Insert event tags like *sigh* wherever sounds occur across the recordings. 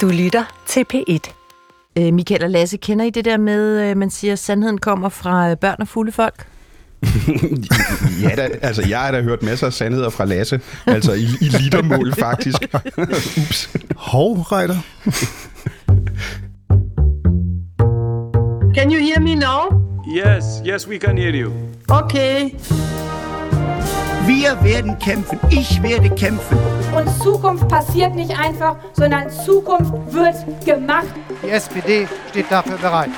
Du lytter til P1. Øh, Michael og Lasse, kender I det der med, øh, man siger, at sandheden kommer fra øh, børn og fulde folk? *laughs* ja, da, altså jeg har da hørt masser af sandheder fra Lasse. Altså i, i litermål, faktisk. *laughs* Ups. Hov, Reiter. Can you hear me now? Yes, yes, we can hear you. Okay. Wir werden kämpfen. Ich werde kämpfen. Und Zukunft passiert nicht einfach, sondern Zukunft wird gemacht. Die SPD steht dafür bereit.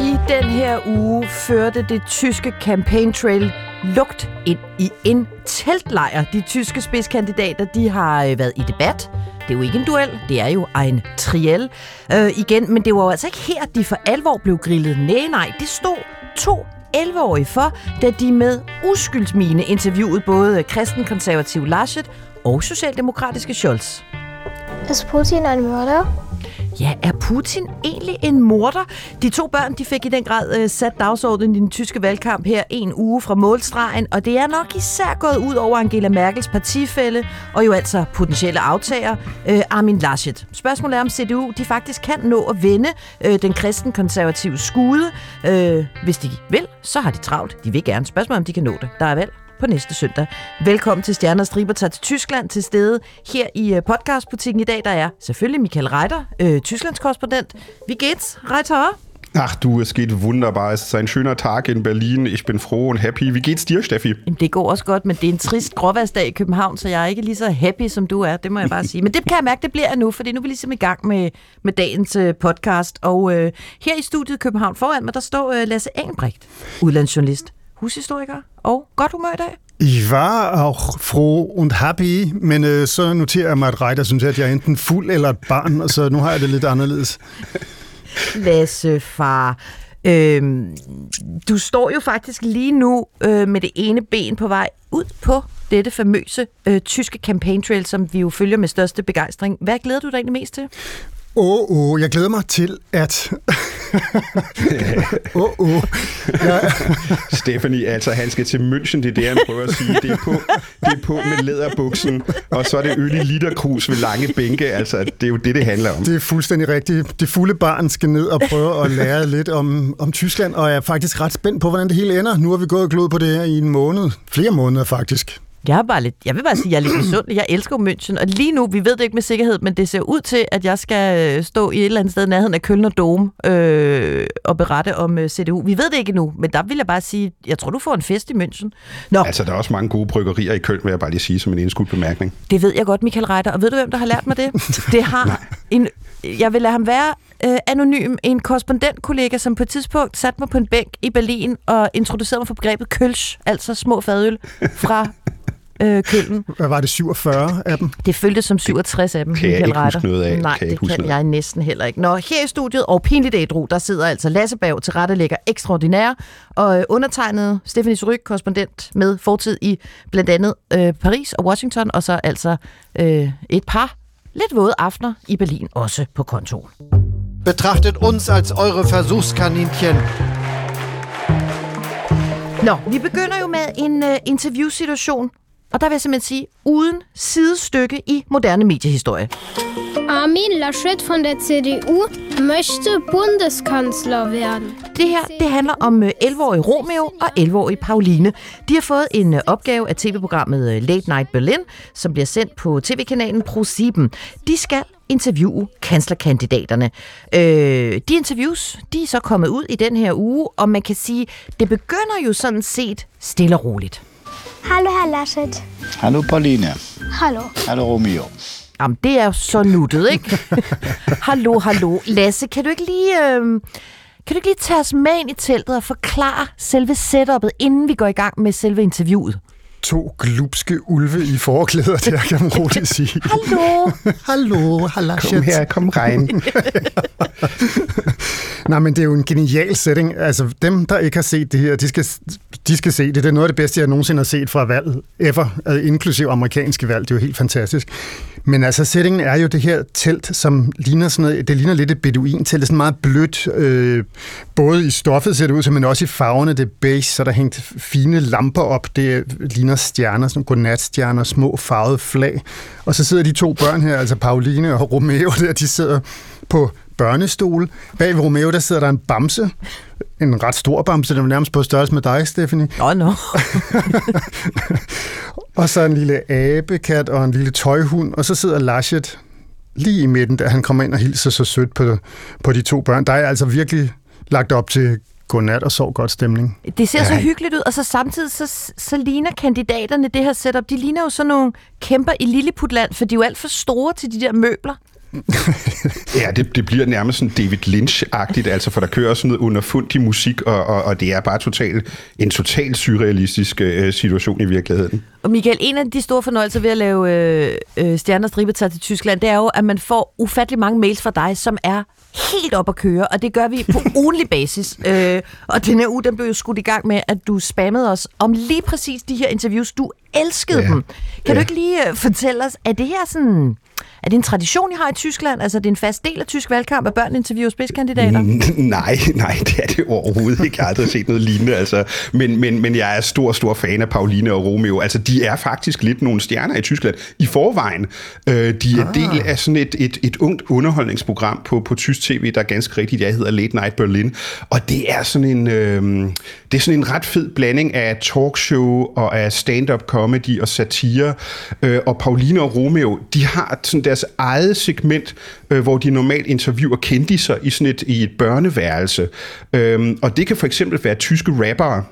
I den her uge førte det tyske campaign trail lugt ind i en teltlejr. De tyske spidskandidater de har øh, været i debat. Det er jo ikke en duel, det er jo en triel øh, igen. Men det var jo altså ikke her, de for alvor blev grillet. Nej, nej, det stod to 11-årige for, da de med uskyldsmine interviewede både kristenkonservativ Laschet og socialdemokratiske Scholz. Altså, Is Putin en Mörder? Ja, er Putin egentlig en morder? De to børn de fik i den grad øh, sat dagsordenen i den tyske valgkamp her en uge fra målstregen, og det er nok især gået ud over Angela Merkels partifælle og jo altså potentielle aftager øh, Armin Laschet. Spørgsmålet er, om CDU de faktisk kan nå at vende øh, den kristen-konservative skude. Øh, hvis de vil, så har de travlt. De vil gerne. Spørgsmålet om de kan nå det. Der er valg på næste søndag. Velkommen til Stjerner Striber tager til Tyskland til stede her i podcastbutikken i dag. Der er selvfølgelig Michael Reiter, øh, Tysklands korrespondent. Wie geht's, Reiter? Ach du, es geht wunderbar. Es ist ein schöner Tag in Berlin. Ich bin froh und happy. Wie geht's dir, Steffi? Jamen, det går også godt, men det er en trist gråværsdag i København, så jeg er ikke lige så happy, som du er. Det må jeg bare sige. Men det kan jeg mærke, det bliver jeg nu, for nu er vi ligesom i gang med, med dagens uh, podcast. Og øh, her i studiet i København foran mig, der står uh, Lasse Engelbrecht, udlandsjournalist, hushistoriker og godt humør i dag. Ich war auch froh und happy, men øh, så noterer jeg mig, at Reiter synes, at jeg er enten fuld eller et barn, og så nu har jeg det lidt anderledes. *laughs* Lasse, far. Øhm, du står jo faktisk lige nu øh, med det ene ben på vej ud på dette famøse øh, tyske campaign trail, som vi jo følger med største begejstring. Hvad glæder du dig egentlig mest til? Åh, oh, oh, jeg glæder mig til at... *laughs* Åh, oh, oh. Ja. Stephanie, altså han skal til München, det er det, han prøver at sige. Det er på, det er på med læderbuksen, og så er det øl i literkrus ved lange bænke. Altså, det er jo det, det handler om. Det er fuldstændig rigtigt. Det fulde barn skal ned og prøve at lære lidt om, om Tyskland, og jeg er faktisk ret spændt på, hvordan det hele ender. Nu har vi gået og glået på det her i en måned. Flere måneder, faktisk. Jeg, er bare lidt, jeg vil bare sige, at jeg er lidt misundelig. Jeg elsker München, og lige nu, vi ved det ikke med sikkerhed, men det ser ud til, at jeg skal øh, stå i et eller andet sted i nærheden af Køln og Dome øh, og berette om øh, CDU. Vi ved det ikke nu, men der vil jeg bare sige, jeg tror, du får en fest i München. Nå. Altså, der er også mange gode bryggerier i Køln, vil jeg bare lige sige som en indskudt bemærkning. Det ved jeg godt, Michael Reiter, og ved du, hvem der har lært mig det? Det har *laughs* en, jeg vil lade ham være øh, anonym, en korrespondentkollega, som på et tidspunkt satte mig på en bænk i Berlin og introducerede mig for begrebet kølsch, altså små fadøl fra øh, Køln. *laughs* Hvad var det, 47 af dem? Det føltes som 67 af dem, kan jeg Michael ikke Reiter. huske noget af. Nej, kan jeg det kan noget. jeg næsten heller ikke. Nå, her i studiet og pinligt ædru, der sidder altså Lasse Bav til rettelægger ekstraordinær, og øh, undertegnet Stephanie Suryk, korrespondent med fortid i blandt andet øh, Paris og Washington, og så altså øh, et par lidt våde aftener i Berlin, også på kontoen. Betrachtet uns als eure Versuchskaninchen. Nå, vi begynder jo med en uh, interviewsituation, og der vil jeg simpelthen sige, uden sidestykke i moderne mediehistorie. Armin Laschet von der CDU möchte Bundeskanzler werden. Det her, det handler om 11-årige Romeo og 11-årige Pauline. De har fået en opgave af tv-programmet Late Night Berlin, som bliver sendt på tv-kanalen Pro7. De skal interviewe kanslerkandidaterne. Øh, de interviews, de er så kommet ud i den her uge, og man kan sige, det begynder jo sådan set stille og roligt. Hallo, Herr Laschet. Hallo, Pauline. Hallo. Hallo, Romeo. Jamen, det er jo så nuttet, ikke? *laughs* hallo, hallo. Lasse, kan du ikke lige... Øh, kan du ikke lige tage os med ind i teltet og forklare selve setup'et, inden vi går i gang med selve interviewet? To glupske ulve i forklæder, der kan man roligt sige. *laughs* Hallo. Hallo, hallo. Kom her, kom regn. *laughs* Nej, men det er jo en genial setting. Altså, dem, der ikke har set det her, de skal, de skal se det. Det er noget af det bedste, jeg nogensinde har set fra valg ever, altså, inklusiv amerikanske valg. Det er jo helt fantastisk. Men altså, settingen er jo det her telt, som ligner sådan noget, det ligner lidt et beduin-telt. Det er sådan meget blødt, øh, både i stoffet ser det ud som, men også i farverne. Det er beige, så der er hængt fine lamper op. Det ligner stjerner, sådan godnatstjerner, små farvede flag. Og så sidder de to børn her, altså Pauline og Romeo, *laughs* der, de sidder på børnestol. Bag Romeo, der sidder der en bamse. En ret stor bamse, den er nærmest på størrelse med dig, Stephanie. Åh, oh, no. og så en lille abekat og en lille tøjhund, og så sidder Laschet lige i midten, da han kommer ind og hilser så sødt på, på de to børn. Der er altså virkelig lagt op til godnat og sov godt stemning. Det ser ja. så hyggeligt ud, og så samtidig så, så ligner kandidaterne det her setup, de ligner jo sådan nogle kæmper i Lilliputland, for de er jo alt for store til de der møbler. Ja, det, det bliver nærmest sådan David Lynch-agtigt, altså, for der kører sådan noget underfundig musik, og, og, og det er bare total, en total surrealistisk øh, situation i virkeligheden. Og Michael, en af de store fornøjelser ved at lave øh, øh, Stjerner Stribetag til Tyskland, det er jo, at man får ufattelig mange mails fra dig, som er helt op at køre, og det gør vi på *laughs* ugenlig basis. Øh, og den her uge, den blev jo skudt i gang med, at du spammede os om lige præcis de her interviews. Du elskede ja. dem. Kan ja. du ikke lige uh, fortælle os, er det her sådan... Er det en tradition, I har i Tyskland? Altså, det er en fast del af tysk valgkamp, at børn interviewer spidskandidater? *laughs* Nej, nej, det er det overhovedet ikke. Jeg har aldrig set noget lignende. Altså. Men, men, men jeg er stor, stor fan af Pauline og Romeo. Altså, de er faktisk lidt nogle stjerner i Tyskland i forvejen. Øh, de er ah. del af sådan et, et, et ungt underholdningsprogram på, på tysk tv, der er ganske rigtigt. Jeg hedder Late Night Berlin. Og det er sådan en, øh, det er sådan en ret fed blanding af talkshow og af stand-up comedy og satire. Øh, og Pauline og Romeo, de har sådan deres eget segment, øh, hvor de normalt interviewer kendiser i sådan et, i et børneværelse. Øhm, og det kan for eksempel være tyske rappere,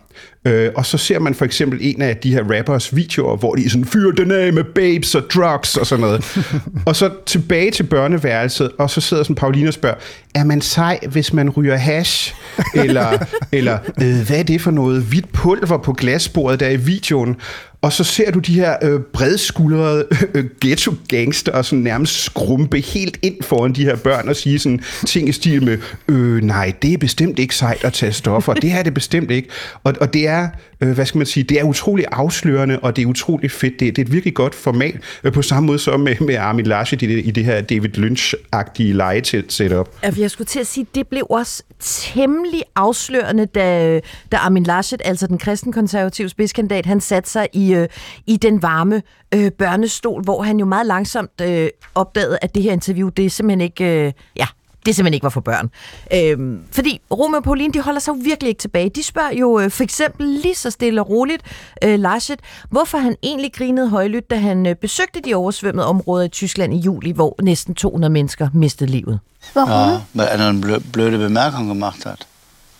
Øh, og så ser man for eksempel en af de her rappers videoer, hvor de sådan fyrer den af med babes og drugs og sådan noget. *laughs* og så tilbage til børneværelset, og så sidder sådan Pauline og spørger, er man sej, hvis man ryger hash? eller *laughs* eller øh, hvad er det for noget hvidt pulver på glasbordet der i videoen? Og så ser du de her øh, bredskuldrede *laughs* øh, ghetto-gangster og sådan nærmest skrumpe helt ind foran de her børn og sige sådan ting i stil med, øh, nej, det er bestemt ikke sejt at tage stoffer. Det er det bestemt ikke. Og, og det er, øh, hvad skal man sige, det er utrolig afslørende, og det er utrolig fedt. Det, det er et virkelig godt format, øh, på samme måde som med, med Armin Laschet i det, i det her David Lynch-agtige leje-setup. Jeg skulle til at sige, det blev også temmelig afslørende, da, da Armin Laschet, altså den kristenkonservative spidskandidat, han satte sig i, øh, i den varme øh, børnestol, hvor han jo meget langsomt øh, opdagede, at det her interview, det er simpelthen ikke, øh, ja, det simpelthen ikke var for børn. Øhm, fordi Romeo og Pauline, de holder sig jo virkelig ikke tilbage. De spørger jo øh, for eksempel lige så stille og roligt øh, Laschet, hvorfor han egentlig grinede højlydt, da han øh, besøgte de oversvømmede områder i Tyskland i juli, hvor næsten 200 mennesker mistede livet. Hvorfor? Ja, hvad er der en blø bløde bemærkning gemacht hat.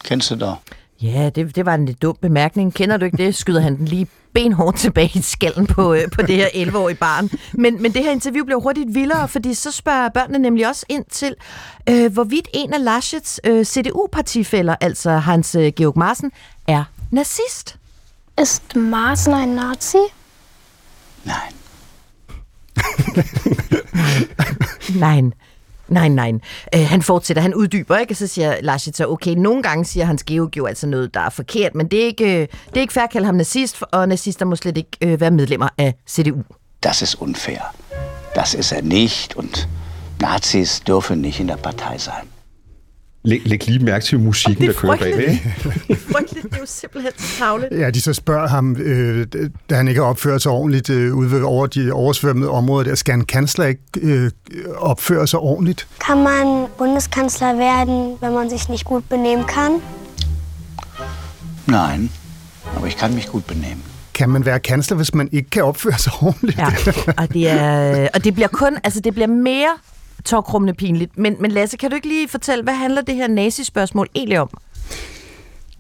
Kender du det? Ja, det, det var en lidt dum bemærkning. Kender du ikke det? Skyder han den lige benhårdt tilbage i skallen på, øh, på det her 11-årige barn. Men, men det her interview blev hurtigt vildere, fordi så spørger børnene nemlig også ind til, øh, hvorvidt en af Laschets øh, CDU-partifælder, altså Hans øh, Georg Marsen, er nazist. Ist Marsen ein Nazi? Nein. Nein. Nej, nej. Øh, han fortsætter, han uddyber, ikke? Og så siger Lars så, okay, nogle gange siger hans Georg jo altså noget, der er forkert, men det er ikke, det er ikke fair at kalde ham nazist, og nazister må slet ikke øh, være medlemmer af CDU. Das ist unfair. Das ist er nicht, und Nazis dürfen nicht in der Partei sein. Læg, læg lige mærke til musikken, der kører bag. *laughs* Det er frygteligt, *laughs* det er jo simpelthen tavligt. Ja, de så spørger ham, øh, da han ikke har opført sig ordentligt øh, ude ved over de oversvømmede områder der, skal en kansler ikke øh, opføre sig ordentligt? Kan man Bundeskansler werden, wenn man sich nicht gut benehmen kann? Nein, aber ich kann mich gut benehmen kan man være kansler, hvis man ikke kan opføre sig ordentligt? Ja, og det, er, og det bliver kun, altså det bliver mere tårkrummende pinligt. Men, men Lasse, kan du ikke lige fortælle, hvad handler det her nazispørgsmål egentlig om?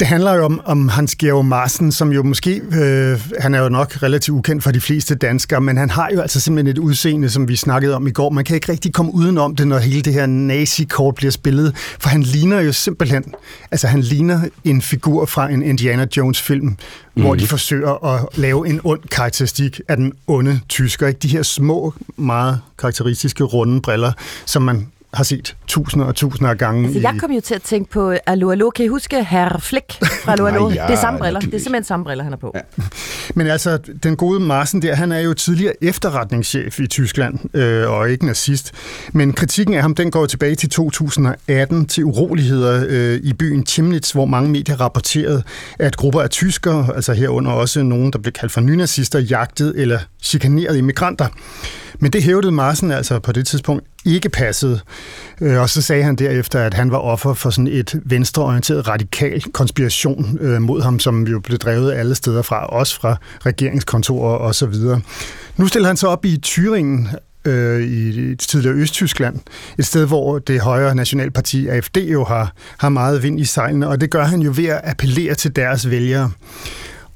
Det handler jo om, om Hans Georg Marsen, som jo måske, øh, han er jo nok relativt ukendt for de fleste danskere, men han har jo altså simpelthen et udseende, som vi snakkede om i går. Man kan ikke rigtig komme udenom det, når hele det her nazi-kort bliver spillet, for han ligner jo simpelthen, altså han ligner en figur fra en Indiana Jones-film, mm. hvor de forsøger at lave en ond karakteristik af den onde tysker. Ikke? De her små, meget karakteristiske runde briller, som man har set tusinder og tusinder af gange. Altså, jeg kom jo til at tænke på Allo Allo. Kan I huske Herr Flick fra Allo Allo? Ja, det er samme briller. Det er simpelthen samme briller, han har på. Ja. Men altså, den gode Marsen der, han er jo tidligere efterretningschef i Tyskland, øh, og ikke nazist. Men kritikken af ham, den går tilbage til 2018 til uroligheder øh, i byen Chemnitz, hvor mange medier rapporterede, at grupper af tyskere, altså herunder også nogen, der blev kaldt for nynazister, jagtede eller chikanerede immigranter. Men det hævdede Marsen altså på det tidspunkt ikke passede. Øh, Og så sagde han derefter, at han var offer for sådan et venstreorienteret radikal konspiration øh, mod ham, som jo blev drevet alle steder fra, også fra regeringskontorer og så videre. Nu stiller han sig op i Thüringen, øh, i det tidligere Østtyskland, et sted, hvor det højre nationalparti AFD jo har, har meget vind i sejlene, og det gør han jo ved at appellere til deres vælgere.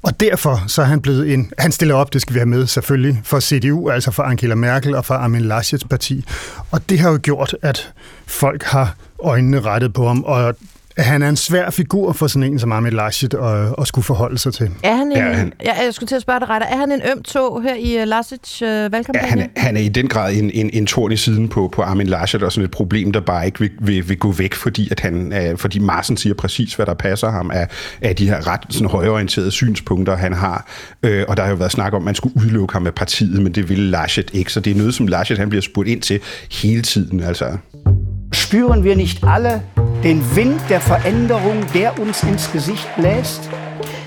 Og derfor så er han blevet en... Han stiller op, det skal vi have med selvfølgelig, for CDU, altså for Angela Merkel og for Armin Laschets parti. Og det har jo gjort, at folk har øjnene rettet på ham, og han er en svær figur for sådan en som Armin Laschet at, at skulle forholde sig til. Er han en, Ja, han- ja, jeg skulle til at spørge dig, Reiter. Er han en øm tog her i Lassits uh, Ja, valgkampagne? han, er- han er i den grad en, en, en torn i siden på, på Armin Laschet, og sådan et problem, der bare ikke vil, vil, vil gå væk, fordi, at han, øh, fordi Marsen siger præcis, hvad der passer ham af, af de her ret sådan, højorienterede synspunkter, han har. Øh, og der har jo været snak om, at man skulle udelukke ham af partiet, men det ville Laschet ikke. Så det er noget, som Laschet han bliver spurgt ind til hele tiden. Altså. Spüren wir nicht alle den Wind der Veränderung, der uns ins Gesicht bläst?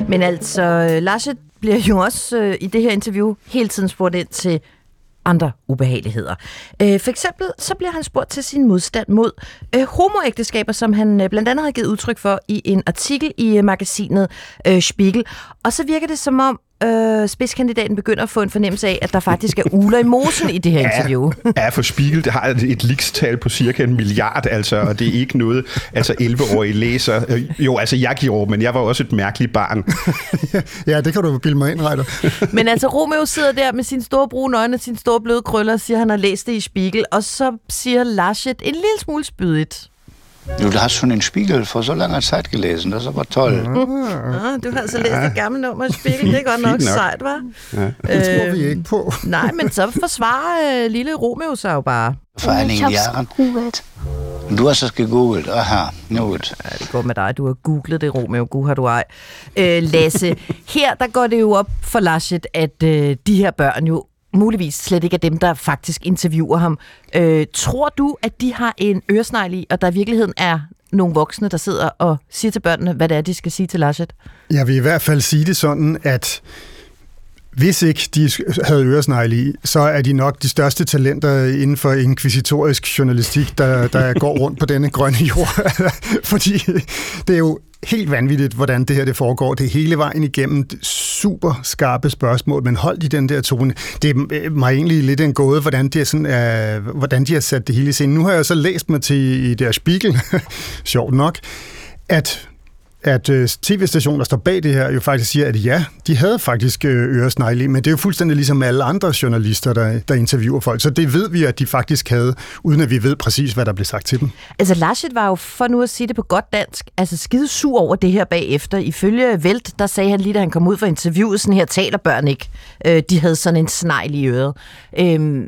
Men altså, Laschet bliver jo også øh, i det her interview hele tiden spurgt ind til andre ubehageligheder. Øh, for eksempel så bliver han spurgt til sin modstand mod øh, homoægteskaber, som han øh, blandt andet har givet udtryk for i en artikel i øh, magasinet øh, Spiegel. Og så virker det som om øh, spidskandidaten begynder at få en fornemmelse af, at der faktisk er uler i mosen i det her *laughs* interview. Ja, for Spiegel det har et likstal på cirka en milliard, altså, og det er ikke noget, altså 11-årige læser. Øh, Jo, altså jeg gjorde, men jeg var også et mærkeligt barn. *laughs* Ja, det kan du bilde mig ind, Reiter. *laughs* Men altså, Romeo sidder der med sine store brune øjne og sine store bløde krøller og siger, at han har læst det i Spiegel. Og så siger Laschet en lille smule spydigt. Du hast schon den Spiegel vor so langer Zeit gelesen, das ist aber toll. Ah, du har altså læst det gamle nummer *laughs* af Spiegel. Det er godt nok, nok. sejt, var. Det tror vi ikke på. Nej, men så forsvarer øh, lille Romeo sig jo bare. Vor Ich einigen Jahren. Und du hast das gegoogelt. Aha, na gut. Ja, det går med dig. Du har googlet det, Romeo. Gud har du ej. Øh, Lasse, *laughs* her der går det jo op for Laschet, at øh, de her børn jo muligvis slet ikke er dem, der faktisk interviewer ham. Øh, tror du, at de har en øresnegl i, og der i virkeligheden er nogle voksne, der sidder og siger til børnene, hvad det er, de skal sige til Laschet? Jeg vil i hvert fald sige det sådan, at hvis ikke de havde øresnegle i, så er de nok de største talenter inden for inkvisitorisk journalistik, der, der går rundt på denne grønne jord. *laughs* Fordi det er jo helt vanvittigt, hvordan det her det foregår. Det er hele vejen igennem super skarpe spørgsmål, men hold i den der tone. Det er mig egentlig lidt en gåde, hvordan de, er sådan, øh, hvordan de har sat det hele i scenen. Nu har jeg så læst mig til i deres Spiegel, *laughs* sjovt nok, at at øh, tv-stationen, der står bag det her, jo faktisk siger, at ja, de havde faktisk øh, øresnegle men det er jo fuldstændig ligesom alle andre journalister, der, der interviewer folk. Så det ved vi, at de faktisk havde, uden at vi ved præcis, hvad der blev sagt til dem. Altså, Laschet var jo, for nu at sige det på godt dansk, altså skide sur over det her bagefter. Ifølge Velt, der sagde han lige, da han kom ud fra interviewet, sådan her taler børn ikke. Øh, de havde sådan en snegl i øret. Øh,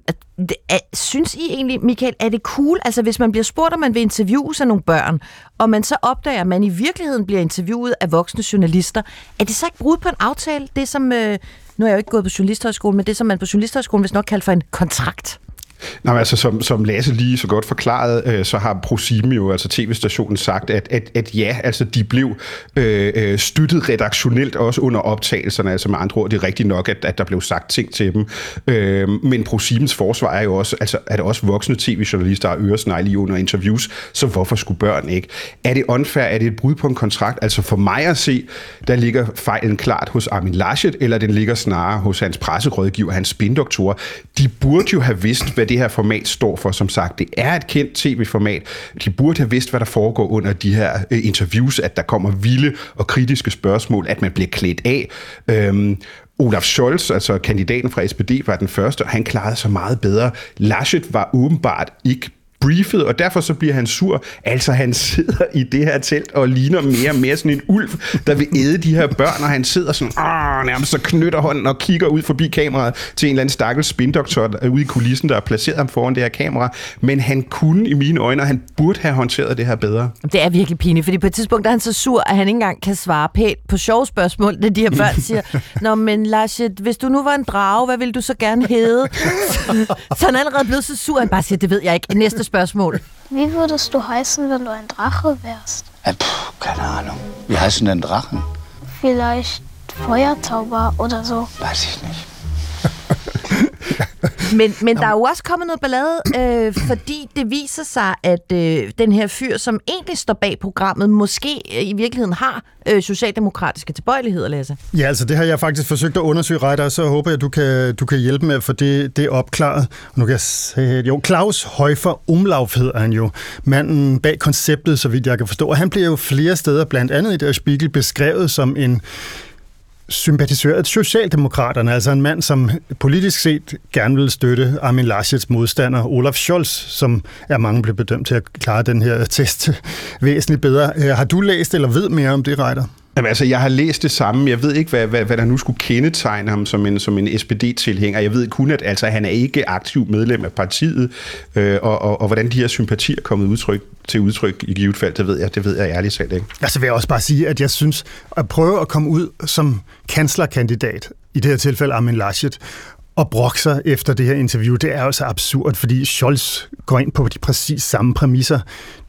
synes I egentlig, Michael, er det cool, altså hvis man bliver spurgt, om man vil interviewe sig nogle børn, og man så opdager, at man i virkeligheden bliver interviewet af voksne journalister, er det så ikke brud på en aftale? Det som, øh, nu er jeg jo ikke gået på journalisthøjskolen, men det som man på journalisthøjskolen hvis nok kalder for en kontrakt. Nå, men altså, som, som Lasse lige så godt forklarede, øh, så har ProSieben jo, altså tv-stationen, sagt, at, at, at ja, altså de blev øh, øh, støttet redaktionelt også under optagelserne, altså med andre ord, det er rigtigt nok, at, at der blev sagt ting til dem. Øh, men ProSiebens forsvar er jo også, altså, er det også voksne tv-journalister har øresnegle i under interviews, så hvorfor skulle børn ikke? Er det unfair? Er det et brud på en kontrakt? Altså for mig at se, der ligger fejlen klart hos Armin Laschet, eller den ligger snarere hos hans presserådgiver, hans spindoktorer. De burde jo have vidst, hvad det det her format står for. Som sagt, det er et kendt tv-format. De burde have vidst, hvad der foregår under de her øh, interviews, at der kommer vilde og kritiske spørgsmål, at man bliver klædt af. Øhm, Olaf Scholz, altså kandidaten fra SPD, var den første, og han klarede sig meget bedre. Laschet var åbenbart ikke briefet, og derfor så bliver han sur. Altså, han sidder i det her telt og ligner mere og mere sådan en ulv, der vil æde de her børn, og han sidder sådan, ah, nærmest så knytter hånden og kigger ud forbi kameraet til en eller anden stakkels spindoktor ude i kulissen, der har placeret ham foran det her kamera. Men han kunne i mine øjne, og han burde have håndteret det her bedre. Det er virkelig pinligt, fordi på et tidspunkt er han så sur, at han ikke engang kan svare pænt på sjove spørgsmål, når de her børn siger, *laughs* Nå, men Laschet, hvis du nu var en drage, hvad ville du så gerne hedde? *laughs* så han er allerede blevet så sur, at han bare siger, det ved jeg ikke. Næste spørgsmål. Wie würdest du heißen, wenn du ein Drache wärst? Äh, pff, keine Ahnung. Wie heißen denn Drachen? Vielleicht Feuerzauber oder so. Weiß ich nicht. Men, men der er jo også kommet noget ballade, øh, fordi det viser sig, at øh, den her fyr, som egentlig står bag programmet, måske øh, i virkeligheden har øh, socialdemokratiske tilbøjeligheder, Lasse. Ja, altså det har jeg faktisk forsøgt at undersøge, Reiter, så håber jeg, at du kan, du kan hjælpe med at få det, det opklaret. Og nu kan jeg se, jo, Claus Højfer Umlauf hedder han jo, manden bag konceptet, så vidt jeg kan forstå. Og han bliver jo flere steder, blandt andet i Der Spiegel, beskrevet som en sympatisør af Socialdemokraterne, altså en mand, som politisk set gerne vil støtte Armin Laschets modstander, Olaf Scholz, som er mange blevet bedømt til at klare den her test *laughs* væsentligt bedre. Øh, har du læst eller ved mere om det, Reiter? Jamen, altså, jeg har læst det samme. Jeg ved ikke, hvad, hvad, hvad der nu skulle kendetegne ham som en, som en SPD-tilhænger. Jeg ved kun, at altså, han er ikke aktiv medlem af partiet, øh, og, og, og hvordan de her sympatier er kommet udtryk, til udtryk i givet fald, det ved jeg, det ved jeg ærligt talt ikke. Altså vil jeg også bare sige, at jeg synes, at prøve at komme ud som kanslerkandidat, i det her tilfælde Armin Laschet, og brokke sig efter det her interview, det er jo så absurd, fordi Scholz går ind på de præcis samme præmisser.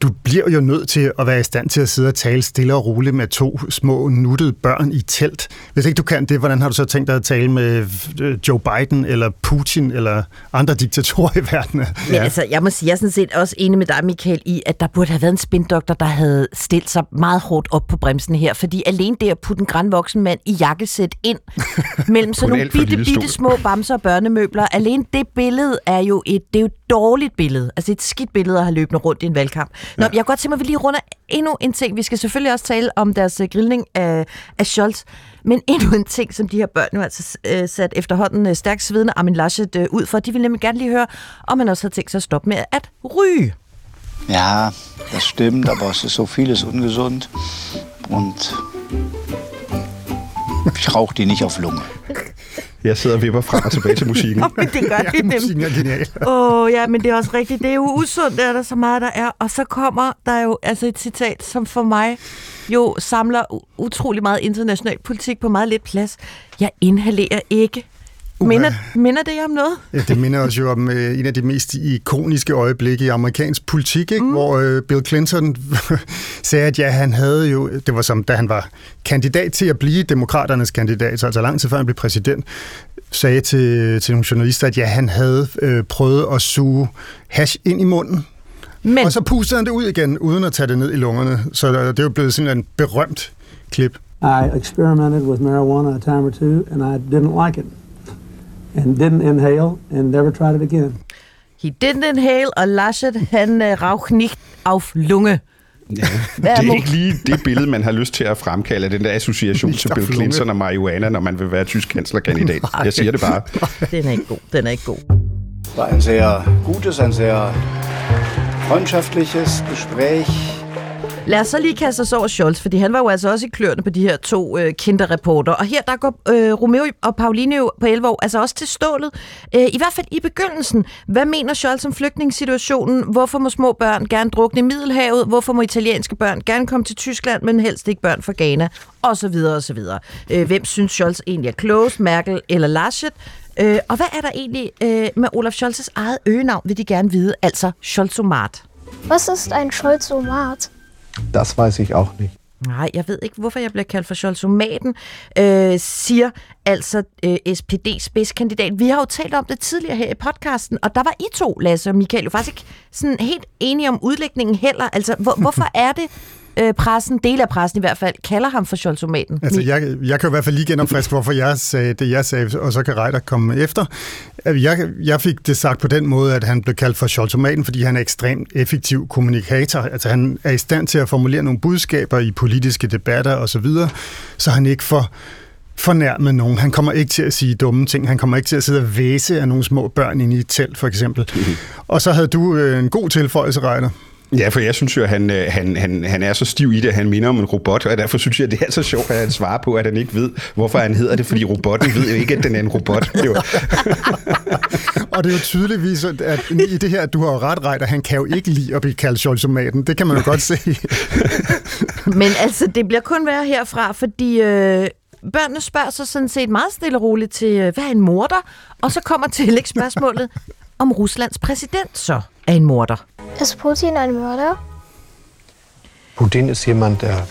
Du bliver jo nødt til at være i stand til at sidde og tale stille og roligt med to små nuttede børn i telt. Hvis ikke du kan det, hvordan har du så tænkt dig at tale med øh, Joe Biden eller Putin eller andre diktatorer i verden? Men altså, jeg må sige, jeg er sådan set også enig med dig, Michael, i, at der burde have været en spindoktor, der havde stillet sig meget hårdt op på bremsen her, fordi alene det at putte en grænvoksen mand i jakkesæt ind *laughs* mellem sådan nogle bitte, bitte små bamser og børnemøbler, alene det billede er jo et, det er jo et dårligt billede. Altså et skidt billede at have løbende rundt i en valgkamp. Nå, ja. jeg kan godt tænke mig, at vi lige runder endnu en ting. Vi skal selvfølgelig også tale om deres øh, grillning af, af Scholz. Men *laughs* endnu en ting, som de her børn nu altså øh, sat efterhånden øh, stærkt svidende Armin Laschet øh, ud for. De vil nemlig gerne lige høre, om han også har tænkt sig at stoppe med at ryge. Ja, das stimmt, aber es ist so vieles ungesund. Und *laughs* ich rauche die nicht auf Lunge. Jeg sidder og vipper frem og tilbage til musikken. *laughs* Men det gør de Musikken nemlig. er genial. Åh, oh, ja, men det er også rigtigt. Det er jo usundt, det er der så meget, der er. Og så kommer der jo altså et citat, som for mig jo samler utrolig meget international politik på meget lidt plads. Jeg inhalerer ikke. Minder, minder det jer om noget? Ja, det minder os jo om øh, en af de mest ikoniske øjeblikke i amerikansk politik, ikke? Mm. hvor øh, Bill Clinton *laughs* sagde, at ja, han havde jo, det var som da han var kandidat til at blive demokraternes kandidat, så altså lang tid før han blev præsident, sagde til, til nogle journalister, at ja, han havde øh, prøvet at suge hash ind i munden, Men og så pustede han det ud igen, uden at tage det ned i lungerne. Så det er jo blevet sådan en berømt klip. I experimented with marijuana a time or two, and I didn't like it, and didn't inhale, and never tried it again. he didn't inhale, og Laschet, han uh, rauch nicht auf Lunge. Ja. Det er ikke lige det billede, man har lyst til at fremkalde, den der association til Bill. Clinton og marihuana, når man vil være tysk kanslerkandidat. *laughs* Jeg siger det bare. *laughs* Den er ikke god, den er ikke god. war ein sehr gutes, ein sehr freundschaftliches Gespräch. Lad os så lige kaste os over Scholz, fordi han var jo altså også i kløerne på de her to øh, kinderreporter. Og her der går øh, Romeo og Pauline jo på 11 år altså også til stålet. Øh, I hvert fald i begyndelsen. Hvad mener Scholz om flygtningssituationen? Hvorfor må små børn gerne drukne i Middelhavet? Hvorfor må italienske børn gerne komme til Tyskland, men helst ikke børn fra Ghana? Og så videre, og så videre. Øh, hvem synes Scholz egentlig er klogest? Merkel eller Laschet? Øh, og hvad er der egentlig øh, med Olaf Scholz's eget øgenavn, vil de gerne vide, altså Scholzomat? Was ist ein Scholzomat? Das weiß ich auch nicht. Nej, jeg ved ikke, hvorfor jeg bliver kaldt for Scholzomaten, øh, siger altså øh, SPD-spidskandidat. Vi har jo talt om det tidligere her i podcasten, og der var I to, Lasse og Michael, jo faktisk ikke sådan helt enige om udlægningen heller. Altså, hvor, *laughs* hvorfor er det, øh, pressen, del af pressen i hvert fald, kalder ham for Scholzomaten? Altså, jeg, jeg kan i hvert fald lige genopfriske, *laughs* hvorfor jeg sagde det, jeg sagde, og så kan Reiter komme efter. Altså, Jeg, jeg fik det sagt på den måde, at han blev kaldt for Scholzomaten, fordi han er ekstremt effektiv kommunikator. Altså, han er i stand til at formulere nogle budskaber i politiske debatter osv., så, så han ikke får fornærme nogen. Han kommer ikke til at sige dumme ting. Han kommer ikke til at sidde og væse af nogle små børn inde i et telt, for eksempel. *laughs* Og så havde du øh, en god tilføjelse, Reiner. Ja, for jeg synes jo, at han, øh, han, han, han er så stiv i det, at han minder om en robot, og derfor synes jeg, at det er så sjovt, at han svarer på, at han ikke ved, hvorfor han hedder det, fordi robotten ved jo ikke, at den er en robot. Det jo... *laughs* og det er jo tydeligvis, at i det her, at du har jo ret, Reiter, han kan jo ikke lide at blive kaldt Scholzomaten. Det kan man jo godt se. *laughs* Men altså, det bliver kun værre herfra, fordi øh, børnene spørger sig sådan set meget stille og roligt til, øh, hvad er en morder? Og så kommer tillægsspørgsmålet, om Ruslands præsident så er en morder. Ist Putin ein Mörder? Putin ist jemand, der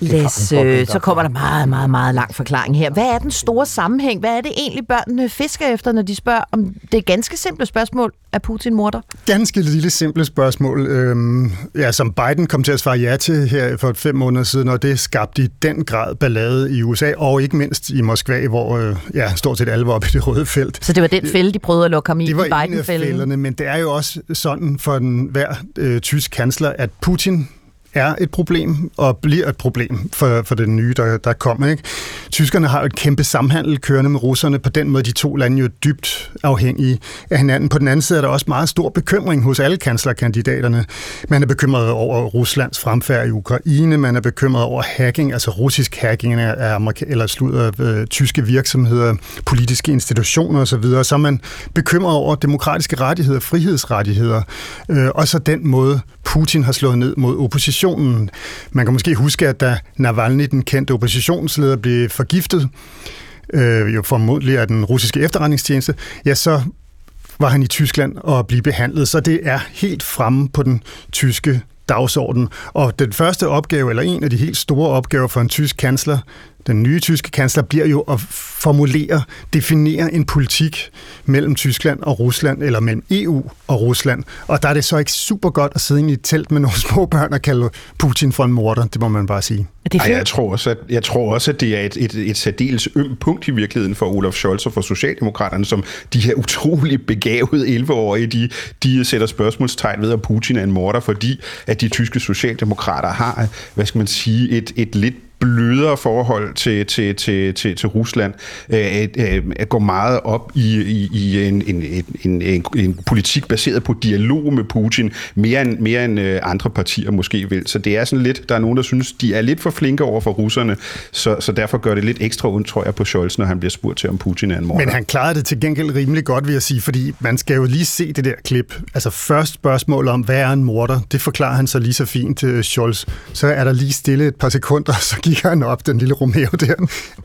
Læs, øh, så kommer der meget, meget, meget lang forklaring her. Hvad er den store sammenhæng? Hvad er det egentlig, børnene fisker efter, når de spørger om det ganske simple spørgsmål, er Putin morder? Ganske lille simple spørgsmål, øhm, ja, som Biden kom til at svare ja til her for fem måneder siden, og det skabte i den grad ballade i USA, og ikke mindst i Moskva, hvor øh, ja, stort set alle var oppe i det røde felt. Så det var den fælde, de prøvede at lukke ham i, det var Biden-fælden? men det er jo også sådan for den hver øh, tysk kansler, at Putin er et problem og bliver et problem for, for den nye, der, der kommer. Ikke? Tyskerne har jo et kæmpe samhandel kørende med russerne. På den måde de to lande jo dybt afhængige af hinanden. På den anden side er der også meget stor bekymring hos alle kanslerkandidaterne. Man er bekymret over Ruslands fremfærd i Ukraine. Man er bekymret over hacking, altså russisk hacking af Amerika- eller slutter øh, tyske virksomheder, politiske institutioner osv. Så, så er man bekymret over demokratiske rettigheder, frihedsrettigheder. Øh, og så den måde, Putin har slået ned mod oppositionen. Man kan måske huske, at da Navalny, den kendte oppositionsleder, blev forgiftet, øh, jo formodentlig af den russiske efterretningstjeneste, ja, så var han i Tyskland og blive behandlet. Så det er helt fremme på den tyske dagsorden. Og den første opgave, eller en af de helt store opgaver for en tysk kansler, den nye tyske kansler, bliver jo at formulere, definere en politik mellem Tyskland og Rusland, eller mellem EU og Rusland. Og der er det så ikke super godt at sidde i et telt med nogle *laughs* små børn og kalde Putin for en morder, det må man bare sige. Det Ej, jeg, tror også, at, jeg tror også, at det er et, et, et særdeles øm punkt i virkeligheden for Olaf Scholz og for Socialdemokraterne, som de her utrolig begavede 11-årige, de, de sætter spørgsmålstegn ved, at Putin er en morder, fordi at de tyske socialdemokrater har, hvad skal man sige, et, et lidt blødere forhold til, til, til, til, til Rusland, øh, øh, øh, at, at går meget op i, i, i en, en, en, en, en politik baseret på dialog med Putin, mere end, mere end andre partier måske vil. Så det er sådan lidt, der er nogen, der synes, de er lidt for flinke over for russerne, så, så derfor gør det lidt ekstra ondt, tror jeg, på Scholz, når han bliver spurgt til, om Putin er en morder. Men han klarede det til gengæld rimelig godt, vil jeg sige, fordi man skal jo lige se det der klip. Altså først spørgsmål om, hvad er en morder? Det forklarer han så lige så fint til Scholz. Så er der lige stille et par sekunder, *laughs* så kigger han op, den lille Romeo der.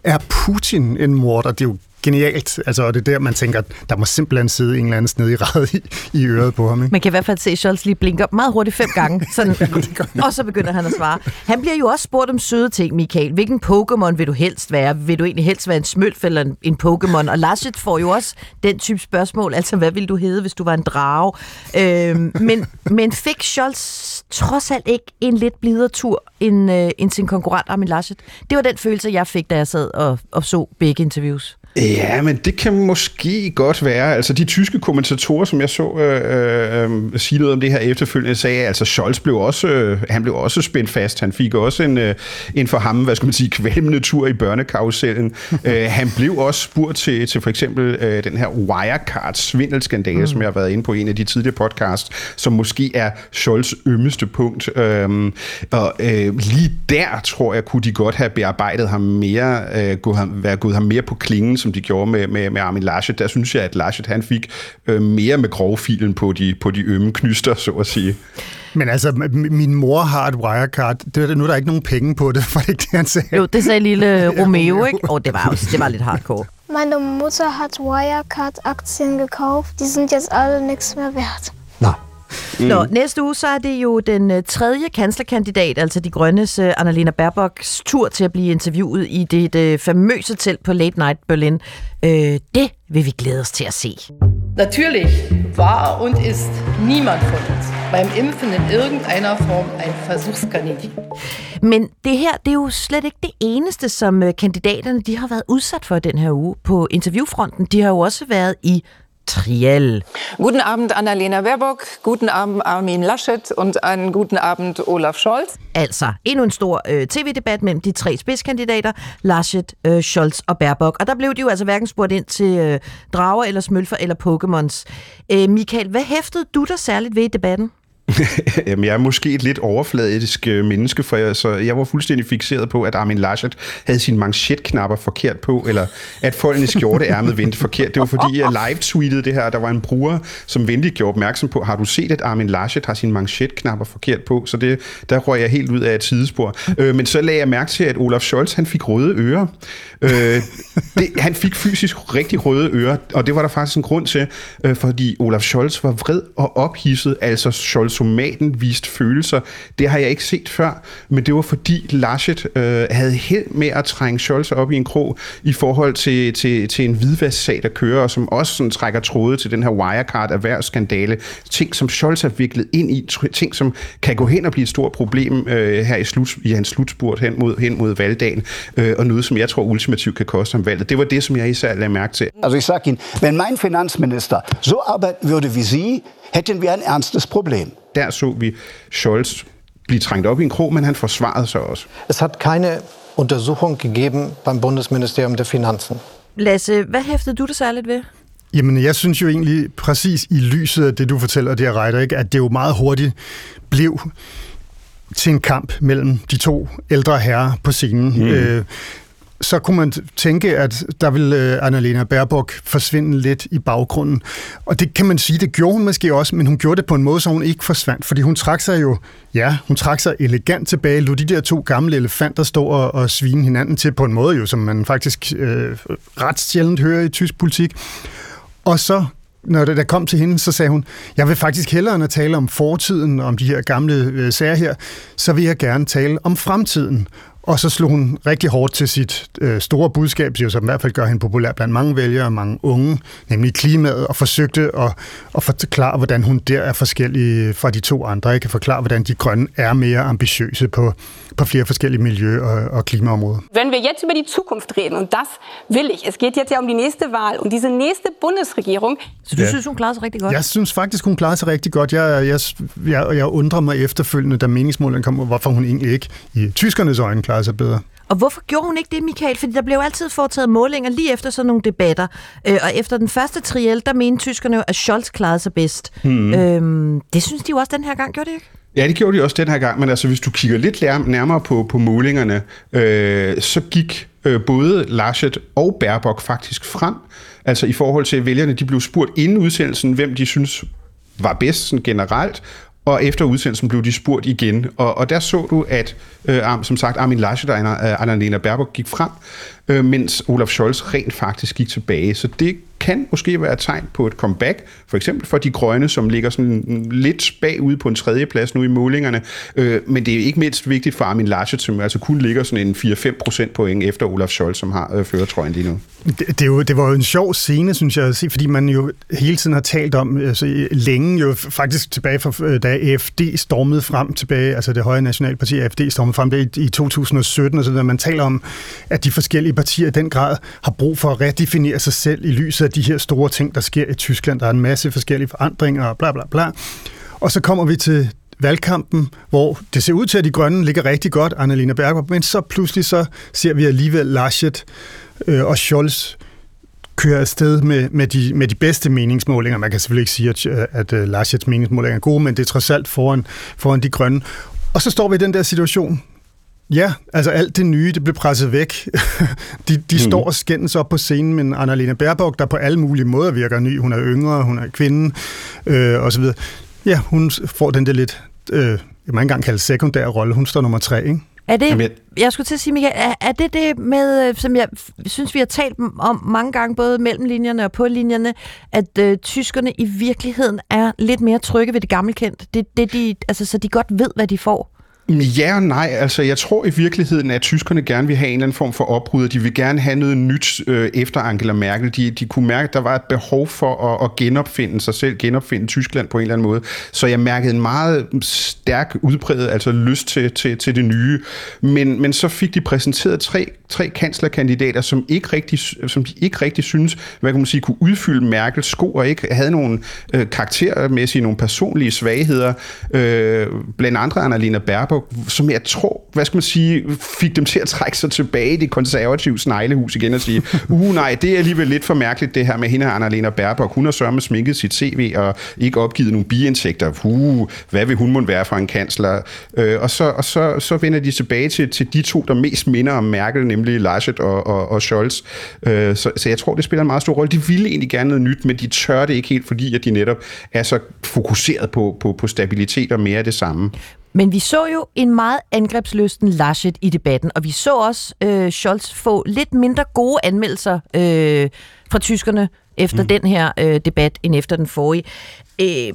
Er Putin en morder? Det er jo genialt. Altså, og det er der, man tænker, der må simpelthen sidde en eller anden sned i ræd i, i øret på ham. Ikke? Man kan i hvert fald se Scholz lige blinker meget hurtigt fem gange, sådan, *laughs* og så begynder han at svare. Han bliver jo også spurgt om søde ting, Michael. Hvilken Pokémon vil du helst være? Vil du egentlig helst være en smølf eller en, en Pokémon? Og Laschet får jo også den type spørgsmål, altså hvad vil du hedde, hvis du var en drage? Øhm, men, men fik Scholz trods alt ikke en lidt blidere tur end, øh, end sin konkurrent Armin Laschet? Det var den følelse, jeg fik, da jeg sad og, og så begge interviews. Ja, men det kan måske godt være. Altså de tyske kommentatorer, som jeg så øh, øh, sige noget om det her efterfølgende, sagde, altså Scholz blev også, øh, han blev også spændt fast. Han fik også en, øh, en for ham, hvad skal man sige, kvalmende tur i børnekarusellen. *laughs* øh, han blev også spurgt til, til for eksempel øh, den her Wirecard-svindelskandale, mm. som jeg har været inde på i en af de tidligere podcasts, som måske er Scholz ømmeste punkt. Øh, og øh, lige der, tror jeg, kunne de godt have bearbejdet ham mere, øh, gået ham, være gået ham mere på klingen, som de gjorde med, med, med Armin Laschet, der synes jeg, at Laschet han fik øh, mere med grovfilen på de, på de ømme knyster, så at sige. Men altså, min mor har et Wirecard. Det, nu er der ikke nogen penge på det, *laughs* for det ikke det, han sagde. Jo, det sagde lille *laughs* Romeo, ikke? Og oh, det var også, det var lidt hardcore. Meine Mutter hat Wirecard-Aktien gekauft. Die sind jetzt alle nichts mehr wert. Nå. Mm. Nå, næste uge så er det jo den uh, tredje kanslerkandidat, altså de grønnes uh, Annalena Baerbocks tur til at blive interviewet i det, det famøse telt på Late Night Berlin. Uh, det vil vi glæde os til at se. Natürlich war und ist niemand von uns beim Impfen in irgendeiner Form ein Versuchskaninchen. Men det her, det er jo slet ikke det eneste, som kandidaterne de har været udsat for den her uge på interviewfronten. De har jo også været i Triel. Guten Abend, Annalena Baerbock. Guten Abend, Armin Laschet. Und einen guten Abend, Olaf Scholz. Altså endnu en stor øh, tv-debat mellem de tre spidskandidater, Laschet, øh, Scholz og Baerbock. Og der blev de jo altså hverken spurgt ind til øh, drager eller smølfer eller Pokémons. Øh, Michael, hvad hæftede du der særligt ved i debatten? *laughs* Jamen, jeg er måske et lidt overfladisk øh, menneske, for jeg, så jeg var fuldstændig fixeret på, at Armin Laschet havde sine manchetknapper forkert på, eller at folkene skjorteærmet vendte forkert. Det var fordi, jeg live-tweetede det her, der var en bruger, som venligt gjorde opmærksom på, har du set, at Armin Laschet har sine manchetknapper forkert på? Så det, der røg jeg helt ud af et sidespor. Øh, men så lagde jeg mærke til, at Olaf Scholz, han fik røde ører. Øh, det, han fik fysisk rigtig røde ører, og det var der faktisk en grund til, øh, fordi Olaf Scholz var vred og ophidset, altså Scholz tomaten viste følelser. Det har jeg ikke set før, men det var fordi Laschet øh, havde held med at trænge Scholz op i en krog i forhold til, til, til en hvidvasksag, der kører, og som også sådan trækker tråde til den her Wirecard-erhvervsskandale. Ting, som Scholz har viklet ind i, ting, som kan gå hen og blive et stort problem øh, her i, slut, i hans slutspurt hen mod, hen mod valgdagen, øh, og noget, som jeg tror ultimativt kan koste ham valget. Det var det, som jeg især lagde mærke til. Altså, jeg sagde, Ihnen, wenn mein Finanzminister so arbeiten würde wie Sie, hätten wir ein ernstes Problem. Der så vi Scholz blive trængt op i en krog, men han forsvarede sig også. Es hat keine Untersuchung gegeben beim Bundesministerium der Finanzen. Lasse, hvad hæftede du der særligt ved? Jamen, jeg synes jo egentlig præcis i lyset af det, du fortæller, det her Reiter, ikke, at det jo meget hurtigt blev til en kamp mellem de to ældre herrer på scenen. Mm. Øh, så kunne man tænke, at der ville øh, Annalena Baerbock forsvinde lidt i baggrunden. Og det kan man sige, det gjorde hun måske også, men hun gjorde det på en måde, så hun ikke forsvandt, fordi hun trak sig jo, ja, hun trak sig elegant tilbage, lod de der to gamle elefanter stå og, og svine hinanden til på en måde, jo, som man faktisk øh, ret sjældent hører i tysk politik. Og så når det der kom til hende, så sagde hun, jeg vil faktisk hellere end at tale om fortiden, om de her gamle øh, sager her, så vil jeg gerne tale om fremtiden. Og så slog hun rigtig hårdt til sit øh, store budskab, som i hvert fald gør hende populær blandt mange vælgere og mange unge, nemlig klimaet, og forsøgte at, at forklare, hvordan hun der er forskellig fra de to andre. Jeg kan forklare, hvordan de grønne er mere ambitiøse på, på flere forskellige miljø- og, og klimaområder. Wenn wir jetzt über die Zukunft reden, und das will ich, es geht jetzt ja um die nächste Wahl, um diese næste Bundesregierung. Så du ja. synes, hun klarer sig rigtig godt? Jeg synes faktisk, hun klarer sig rigtig godt. Jeg, jeg, jeg, jeg undrer mig efterfølgende, da meningsmålene kom, hvorfor hun egentlig ikke i tyskernes øjne klarer sig bedre. Og hvorfor gjorde hun ikke det, Michael? Fordi der blev altid foretaget målinger lige efter sådan nogle debatter. Øh, og efter den første triel, der mente tyskerne jo, at Scholz klarede sig bedst. Hmm. Øhm, det synes de jo også den her gang, gjorde det ikke? Ja, det gjorde de også den her gang, men altså hvis du kigger lidt nærmere på, på målingerne, øh, så gik øh, både Laschet og Baerbock faktisk frem. Altså i forhold til, at vælgerne de blev spurgt inden udsendelsen, hvem de synes var bedst sådan generelt, og efter udsendelsen blev de spurgt igen. Og, og der så du, at øh, som sagt Armin Laschet og øh, Annalena Baerbock gik frem, øh, mens Olaf Scholz rent faktisk gik tilbage. Så det kan måske være et tegn på et comeback, for eksempel for de grønne, som ligger sådan lidt bagude på en tredje plads nu i målingerne. Øh, men det er ikke mindst vigtigt for Armin Laschet, som altså kun ligger sådan en 4-5 procent point efter Olaf Scholz, som har øh, føretrøjen lige nu. Det, det, jo, det var jo en sjov scene, synes jeg, fordi man jo hele tiden har talt om, altså længe jo faktisk tilbage fra, øh, da AFD stormede frem tilbage, altså det høje nationalparti AFD stormede frem i, i 2017, og så der man taler om, at de forskellige partier i den grad har brug for at redefinere sig selv i lyset af de her store ting, der sker i Tyskland. Der er en masse forskellige forandringer og bla bla bla. Og så kommer vi til valgkampen, hvor det ser ud til, at de grønne ligger rigtig godt, Annalena Berger, men så pludselig så ser vi alligevel Laschet øh, og Scholz køre afsted med, med, de, med de bedste meningsmålinger. Man kan selvfølgelig ikke sige, at, at øh, Laschets meningsmålinger er gode, men det er trods alt foran, foran de grønne. Og så står vi i den der situation, Ja, altså alt det nye, det blev presset væk. *laughs* de de mm. står og skændes op på scenen, men Annalena Baerbock, der på alle mulige måder virker ny, hun er yngre, hun er kvinde, øh, osv. Ja, hun får den der lidt, øh, jeg må ikke engang kalde sekundær rolle, hun står nummer tre, ikke? Er det, jeg skulle til at sige, Michael, er, er det det med, øh, som jeg synes, vi har talt om mange gange, både mellem linjerne og på linjerne, at øh, tyskerne i virkeligheden er lidt mere trygge ved det gammelkendte, det, det de, altså, så de godt ved, hvad de får? Ja og nej. Altså, jeg tror i virkeligheden, at tyskerne gerne vil have en eller anden form for opbrud, de vil gerne have noget nyt øh, efter Angela Merkel. De, de kunne mærke, at der var et behov for at, at genopfinde sig selv, genopfinde Tyskland på en eller anden måde. Så jeg mærkede en meget stærk udbredet, altså lyst til, til, til det nye. Men, men så fik de præsenteret tre, tre kanslerkandidater, som ikke rigtig, som de ikke rigtig synes, hvad kan man sige, kunne udfylde Merkels sko, og ikke havde nogle øh, karaktermæssige, nogle personlige svagheder. Øh, blandt andre Annalena Baerbock, som jeg tror, hvad skal man sige, fik dem til at trække sig tilbage i det konservative sneglehus igen og sige, *laughs* uh nej, det er alligevel lidt for mærkeligt det her med hende Annalena Baerbock. Hun har sørme sminket sit CV og ikke opgivet nogle biindtægter. Uh, hvad vil hun måtte være for en kansler? Øh, og så, og så, så vender de tilbage til, til de to, der mest minder om Merkel, nemlig Laschet og, og, og Scholz. Øh, så, så jeg tror, det spiller en meget stor rolle. De ville egentlig gerne noget nyt, men de tør det ikke helt, fordi at de netop er så fokuseret på, på, på stabilitet og mere af det samme. Men vi så jo en meget angrebsløsten Laschet i debatten, og vi så også øh, Scholz få lidt mindre gode anmeldelser øh, fra tyskerne efter mm. den her øh, debat, end efter den forrige. Øh,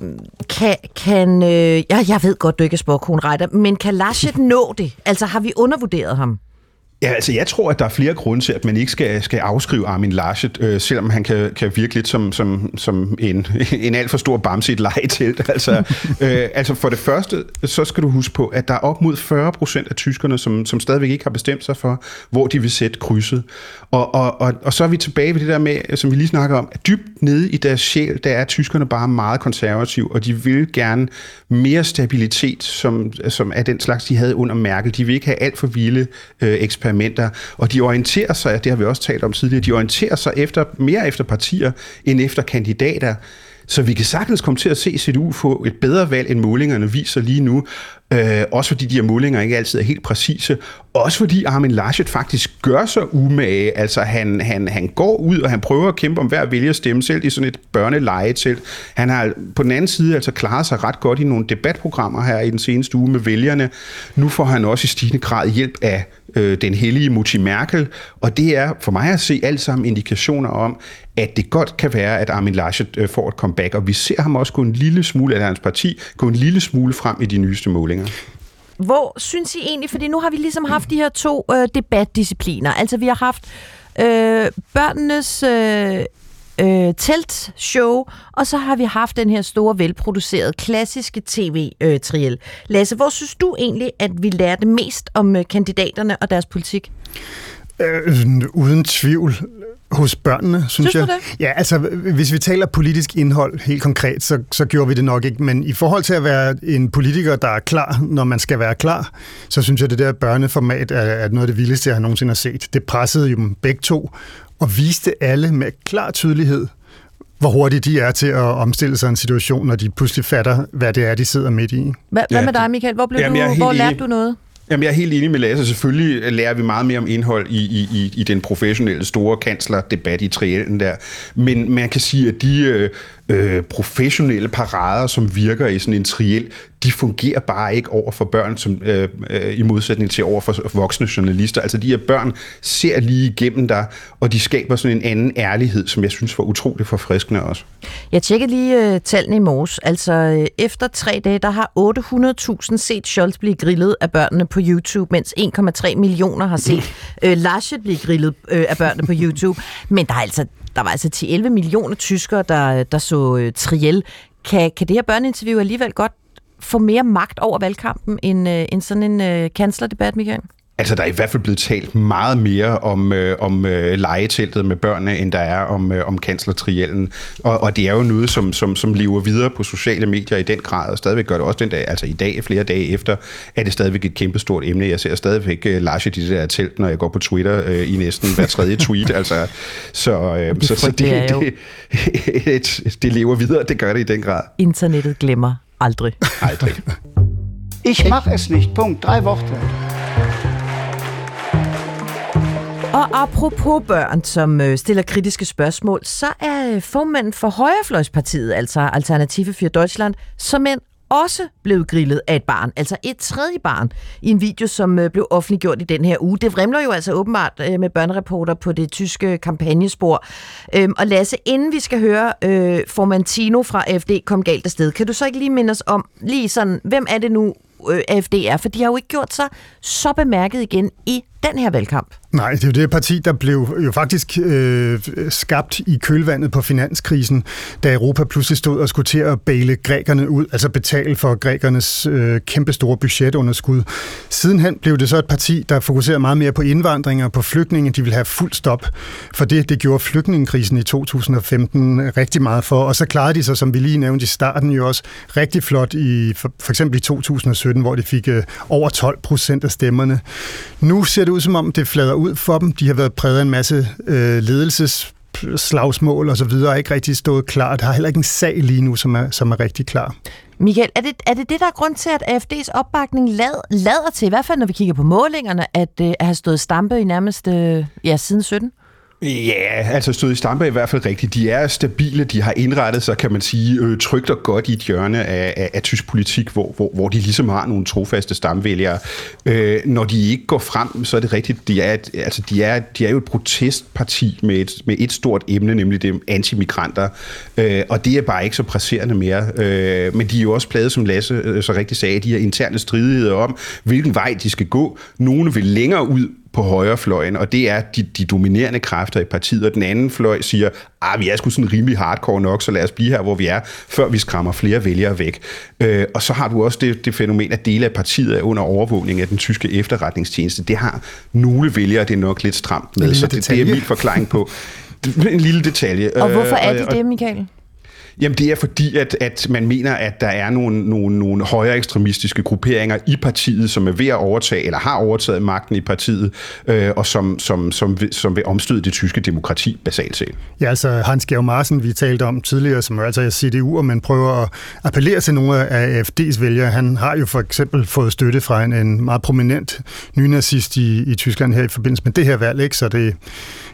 kan, kan øh, ja, jeg ved godt, du ikke er sporkonretter, men kan Laschet *laughs* nå det? Altså, har vi undervurderet ham? Ja, altså jeg tror, at der er flere grunde til, at man ikke skal, skal afskrive Armin Laschet, øh, selvom han kan, kan virke lidt som, som, som en, en alt for stor bamse i et legetelt. *laughs* Altså, øh, altså for det første, så skal du huske på, at der er op mod 40 procent af tyskerne, som, som stadigvæk ikke har bestemt sig for, hvor de vil sætte krydset. Og, og, og, og så er vi tilbage ved det der med, som vi lige snakker om, at dybt nede i deres sjæl, der er tyskerne bare meget konservative, og de vil gerne mere stabilitet, som, som er den slags, de havde under Merkel. De vil ikke have alt for vilde øh, eksperimenter, og de orienterer sig, det har vi også talt om tidligere, de orienterer sig efter, mere efter partier end efter kandidater. Så vi kan sagtens komme til at se CDU få et bedre valg, end målingerne viser lige nu. Øh, også fordi de her målinger ikke altid er helt præcise. Også fordi Armin Laschet faktisk gør sig umage. Altså han, han, han går ud, og han prøver at kæmpe om hver vælger stemme selv i sådan et børnelegetelt. Han har på den anden side altså klaret sig ret godt i nogle debatprogrammer her i den seneste uge med vælgerne. Nu får han også i stigende grad hjælp af øh, den hellige Mutti Merkel, og det er for mig at se alt sammen indikationer om, at det godt kan være, at Armin Laschet øh, får et comeback, og vi ser ham også gå en lille smule af hans parti, gå en lille smule frem i de nyeste målinger. Hvor synes I egentlig, fordi nu har vi ligesom haft de her to øh, debatdiscipliner, altså vi har haft øh, børnenes øh, øh, teltshow, og så har vi haft den her store, velproducerede, klassiske tv-triel. Lasse, hvor synes du egentlig, at vi lærte mest om øh, kandidaterne og deres politik? Øh, uden tvivl hos børnene, synes, synes jeg. det? Ja, altså hvis vi taler politisk indhold helt konkret, så, så gjorde vi det nok ikke. Men i forhold til at være en politiker, der er klar, når man skal være klar, så synes jeg, det der børneformat er, er noget af det vildeste, jeg nogensinde har set. Det pressede jo dem begge to, og viste alle med klar tydelighed, hvor hurtigt de er til at omstille sig en situation, når de pludselig fatter, hvad det er, de sidder midt i. Hvad, ja, hvad med dig, Michael? Hvor, blev Jamen, du, hvor lærte du noget? Jamen, jeg er helt enig med Lasse. Selvfølgelig lærer vi meget mere om indhold i, i, i, i den professionelle store kanslerdebat i triellen der. Men man kan sige, at de øh, professionelle parader, som virker i sådan en triel, de fungerer bare ikke over for børn, som, øh, øh, i modsætning til over for voksne journalister. Altså de her børn ser lige igennem dig, og de skaber sådan en anden ærlighed, som jeg synes var utroligt forfriskende også. Jeg tjekkede lige øh, tallene i morges. Altså øh, efter tre dage, der har 800.000 set Scholz blive grillet af børnene på YouTube, mens 1,3 millioner har set *laughs* øh, Laschet blive grillet øh, af børnene på YouTube. Men der er altså der var altså 10-11 millioner tyskere, der, der så øh, Triel. Kan, kan det her børneinterview alligevel godt få mere magt over valgkampen end, øh, end sådan en øh, kanslerdebat, Michael? Altså, der er i hvert fald blevet talt meget mere om, øh, om øh, legeteltet med børnene, end der er om, øh, om kanslertriellen. Og, og det er jo noget, som, som, som lever videre på sociale medier i den grad, og stadigvæk gør det også den dag, altså i dag, flere dage efter, er det stadigvæk et kæmpestort emne. Jeg ser stadigvæk øh, Lars i det der telt, når jeg går på Twitter øh, i næsten hver tredje tweet. *laughs* altså, så, øh, så, så det, det, *laughs* det, det lever videre, det gør det i den grad. Internettet glemmer aldrig. Aldrig. *laughs* Ich mach es nicht. Punkt. Drei Worte. Og apropos børn, som øh, stiller kritiske spørgsmål, så er øh, formanden for Højrefløjspartiet, altså Alternative for Deutschland, som en også blevet grillet af et barn, altså et tredje barn, i en video, som øh, blev offentliggjort i den her uge. Det vrimler jo altså åbenbart øh, med børnereporter på det tyske kampagnespor. Øhm, og Lasse, inden vi skal høre øh, formand fra AFD kom galt afsted, kan du så ikke lige minde os om, lige sådan, hvem er det nu, øh, AFD er, for de har jo ikke gjort sig så bemærket igen i den her valgkamp. Nej, det er jo det parti, der blev jo faktisk øh, skabt i kølvandet på finanskrisen, da Europa pludselig stod og skulle til at bale grækerne ud, altså betale for grækernes øh, kæmpestore budgetunderskud. Sidenhen blev det så et parti, der fokuserede meget mere på indvandring og på flygtninge. De ville have fuld stop for det. Det gjorde flygtningekrisen i 2015 rigtig meget for, og så klarede de sig, som vi lige nævnte i starten, jo også rigtig flot i for, for eksempel i 2017, hvor de fik øh, over 12 procent af stemmerne. Nu ser det ud som om, det flader ud for dem. De har været præget af en masse øh, ledelses slagsmål og så videre, er ikke rigtig stået klar. Der har heller ikke en sag lige nu, som er, som er rigtig klar. Michael, er det, er det det, der er grund til, at AFD's opbakning lad, lader til, i hvert fald når vi kigger på målingerne, at, øh, at have stået stampe i nærmest øh, ja, siden 17? Ja, altså stod i stampe er i hvert fald rigtigt. De er stabile, de har indrettet sig, kan man sige, øh, trygt og godt i et hjørne af, af, af tysk politik, hvor, hvor, hvor de ligesom har nogle trofaste stamvælgere. Øh, når de ikke går frem, så er det rigtigt, de er, et, altså, de er, de er jo et protestparti med et, med et stort emne, nemlig det antimigranter, øh, og det er bare ikke så presserende mere. Øh, men de er jo også pladet, som Lasse øh, så rigtigt sagde, de her interne stridigheder om, hvilken vej de skal gå. Nogle vil længere ud på højrefløjen, og det er de, de dominerende kræfter i partiet, og den anden fløj siger, ah, vi er sgu sådan rimelig hardcore nok, så lad os blive her, hvor vi er, før vi skræmmer flere vælgere væk. Øh, og så har du også det, det fænomen, at dele af partiet er under overvågning af den tyske efterretningstjeneste. Det har nogle vælgere, det er nok lidt stramt med, så det, det er min forklaring på. En lille detalje. Og hvorfor er Øh, det det, Michael? Jamen det er fordi, at, at man mener, at der er nogle, nogle, nogle højere ekstremistiske grupperinger i partiet, som er ved at overtage, eller har overtaget magten i partiet, øh, og som, som, som, vil, som vil omstøde det tyske demokrati basalt set. Ja, altså Hans Georg Marsen, vi talte om tidligere, som er altså CDU, og man prøver at appellere til nogle af AFD's vælgere. Han har jo for eksempel fået støtte fra en, en meget prominent nynazist i, i Tyskland her i forbindelse med det her valg, ikke? så det,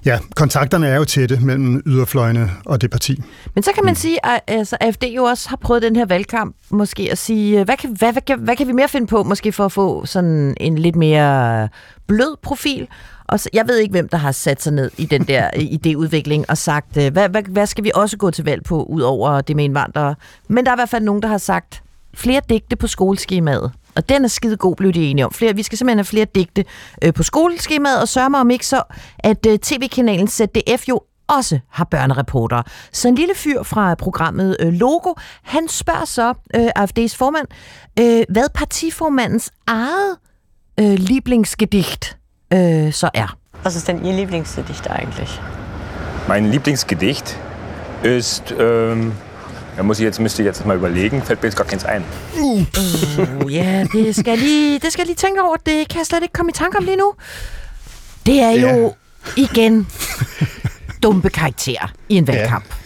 ja, kontakterne er jo tætte mellem yderfløjene og det parti. Men så kan man sige, at altså, AFD jo også har prøvet den her valgkamp måske at sige, øh, hvad kan, hvad, hvad, hvad kan vi mere finde på, måske for at få sådan en lidt mere blød profil? Og så, jeg ved ikke, hvem der har sat sig ned i den der idéudvikling og sagt, øh, hvad, hvad, hvad skal vi også gå til valg på, ud over det med indvandrere? Men der er i hvert fald nogen, der har sagt, flere digte på skoleskemaet. Og den er skide god, blev de enige om. Flere, vi skal simpelthen have flere digte øh, på skoleskemaet, og sørge mig om ikke så, at øh, tv-kanalen ZDF jo også har børnereporter. Så en lille fyr fra programmet øh, Logo, han spørger så øh, AFD's formand, øh, hvad partiformandens eget øh, lieblingsgedicht äh, så er. Was ist denn Ihr Lieblingsgedicht eigentlich? Mein Lieblingsgedicht ist, ähm, da muss ich jetzt, müsste ich jetzt mal überlegen, fällt mir jetzt gar keins ein. Uh, ja, det skal, lige, det skal lige tænke over. Det kan jeg slet ikke komme i tanke om lige nu. Det er jo igen *laughs* dumpe karakterer i en valgkamp. Ja.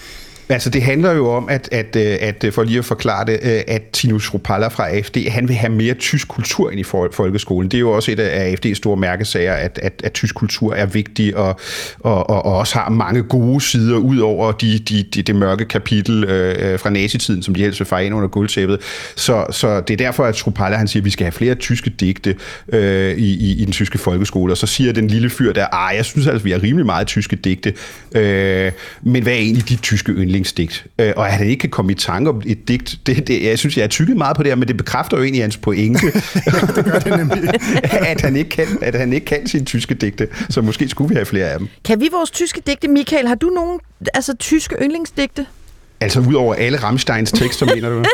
Altså, det handler jo om, at, at, øh, at, at for lige at forklare det, øh, at Tinus Rupalla fra AFD, han vil have mere tysk kultur ind i folkeskolen. Det er jo også et af AFD's store mærkesager, at, at, at tysk kultur er vigtig og, og, og, og også har mange gode sider, ud over de, de, de, det mørke kapitel øh, fra nazitiden, som de helst vil fejre ind under guldtæppet. Så, så det er derfor, at Rupalla, han siger, at vi skal have flere tyske digte øh, i, i, i den tyske folkeskole. Og så siger den lille fyr der, ah, jeg synes altså, vi har rimelig meget tyske digte. Øh, men hvad er egentlig de tyske yndlinger? Yndlingsdigt. Øh, og at han ikke kan komme i tanke om et digt, det, det, jeg synes, jeg er tykket meget på det her, men det bekræfter jo egentlig hans pointe. *laughs* det gør det nemlig. *laughs* at, han ikke kan, at han ikke kan sine tyske digte, så måske skulle vi have flere af dem. Kan vi vores tyske digte, Michael, har du nogen altså, tyske yndlingsdigte? Altså ud over alle Rammsteins tekster, *laughs* mener du?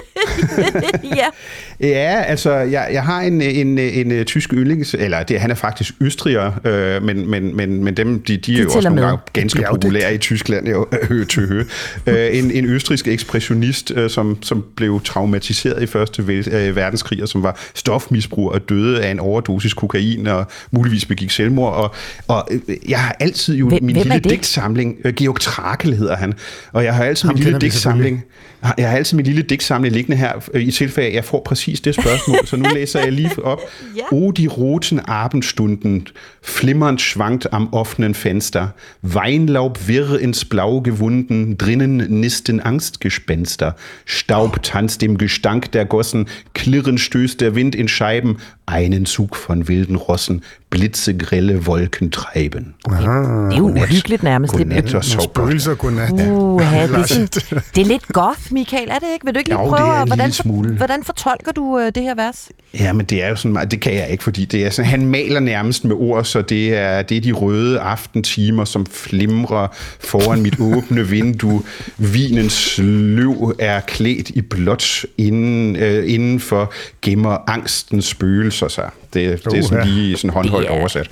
ja. *laughs* Ja, altså jeg, jeg har en, en, en, en tysk yndlings, eller det, han er faktisk østriger, øh, men, men, men, men dem, de, de, de er jo også nogle gange ganske populære i Tyskland, jo, *laughs* hø til hø. Øh, en, en østrisk ekspressionist, øh, som, som blev traumatiseret i første øh, verdenskrig, og som var stofmisbruger og døde af en overdosis kokain, og muligvis begik selvmord. Og, og øh, jeg har altid jo hvem, min hvem lille digtsamling, øh, Georg Trakel hedder han, og jeg har altid min lille digtsamling, jeg har altid min lille digtsamling liggende her, i tilfælde af, jeg får præcis det spørgsmål, så nu læser jeg lige op. *laughs* ja. O die roten Abendstunden, flimmernd schwankt am offenen Fenster, Weinlaub wirr ins Blau gewunden, drinnen nisten Angstgespenster, Staub tanzt im Gestank der Gossen, klirrend stößt der Wind in Scheiben, einen Zug von wilden Rossen, blitzegrelle Wolken treiben. Okay. Det er jo uhyggeligt nærmest. Godnat og sov Spøgelser, godnat. Uh, ja, det, er *laughs* sådan, det er lidt goth, Michael, er det ikke? Vil du ikke lige jo, prøve, det er en hvordan, smule. hvordan fortolker du uh, det her vers? Ja, men det er jo sådan meget, det kan jeg ikke, fordi det er sådan, han maler nærmest med ord, så det er, det er de røde aftentimer, som flimrer foran mit *laughs* åbne vindue. Vinens løv er klædt i blåt, inden, øh, indenfor gemmer angstens spøgelser sig. Det, det er sådan lige sådan håndholdt er- oversat.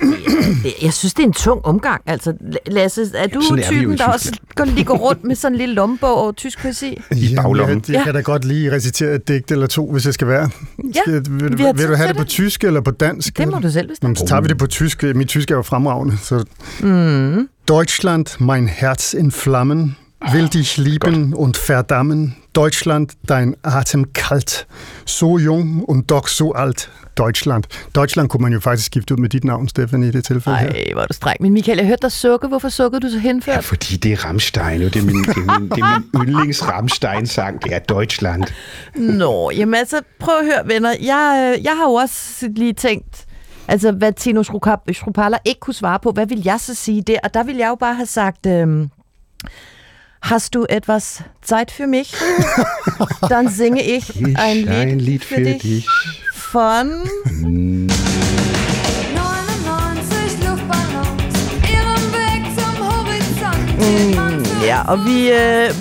Jeg synes, det er en tung omgang. Altså, Lasse, er du er jo typen, der også går, lige går rundt med sådan en lille lommebog over tysk poesi? I baglommen. Jeg, jeg kan da godt lige recitere et digt eller to, hvis jeg skal være. Ja, Skal, vil, vi har vil du have det på tysk eller på dansk? Det må du selv bestemme. Nå, så tager vi det på tysk. Mit tysk er jo fremragende. Så. Mm. Deutschland, mein Herz in Flammen, will dich lieben und verdammen. Deutschland, dein Atem kalt, so jung und doch so alt. Deutschland. Deutschland kunne man jo faktisk skifte ud med dit navn, Stefan, i det tilfælde her. Ej, hvor er du streng. Men Michael, jeg hørte dig sukke. Hvorfor sukkede du så henført? Ja, fordi det er Rammstein, og det er min, det er min, det er min yndlings Rammstein-sang, det er Deutschland. Nå, jamen altså, prøv at høre, venner. Jeg, øh, jeg har jo også lige tænkt, altså, hvad Tino Schrupala- ikke kunne svare på, hvad vil jeg så sige der? Og der vil jeg jo bare have sagt, øhm, Hast du etwas Zeit für mich? *laughs* Dann singe ich ein ein Lied, Lied für, für dich, dich. von... Mm, ja, og vi øh,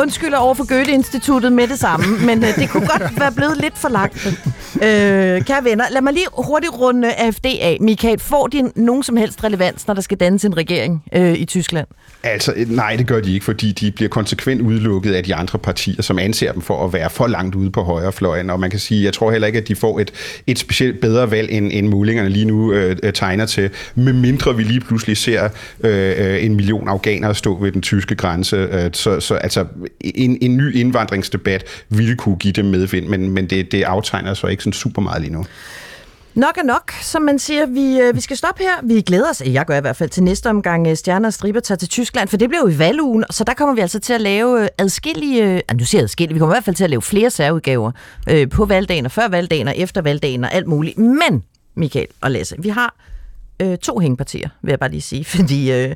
undskylder over for Goethe-instituttet med det samme, men øh, det kunne godt være blevet lidt for langt. Øh, kære venner, lad mig lige hurtigt runde AFD af. Michael, får de nogen som helst relevans, når der skal dannes en regering øh, i Tyskland? Altså, øh, nej, det gør de ikke, fordi de bliver konsekvent udelukket af de andre partier, som anser dem for at være for langt ude på højrefløjen. Og man kan sige, jeg tror heller ikke, at de får et, et specielt bedre valg, end, end målingerne lige nu øh, øh tegner til, medmindre vi lige pludselig ser øh, øh, en million afghanere stå ved den tyske grænse. Øh, så, så altså, en, en ny indvandringsdebat ville kunne give dem medvind, men, men det, det aftegner så ikke sådan super meget lige nu. Nok er nok, som man siger. Vi, øh, vi skal stoppe her. Vi glæder os, jeg gør i hvert fald, til næste omgang øh, Stjerner og Striber tager til Tyskland, for det bliver jo i valgugen, så der kommer vi altså til at lave øh, adskillige, øh, nu siger jeg adskillige, vi kommer i hvert fald til at lave flere særudgaver øh, på valgdagen og før valgdagen og efter valgdagen og alt muligt. Men, Michael og Lasse, vi har øh, to hængepartier, vil jeg bare lige sige. *laughs* Fordi øh,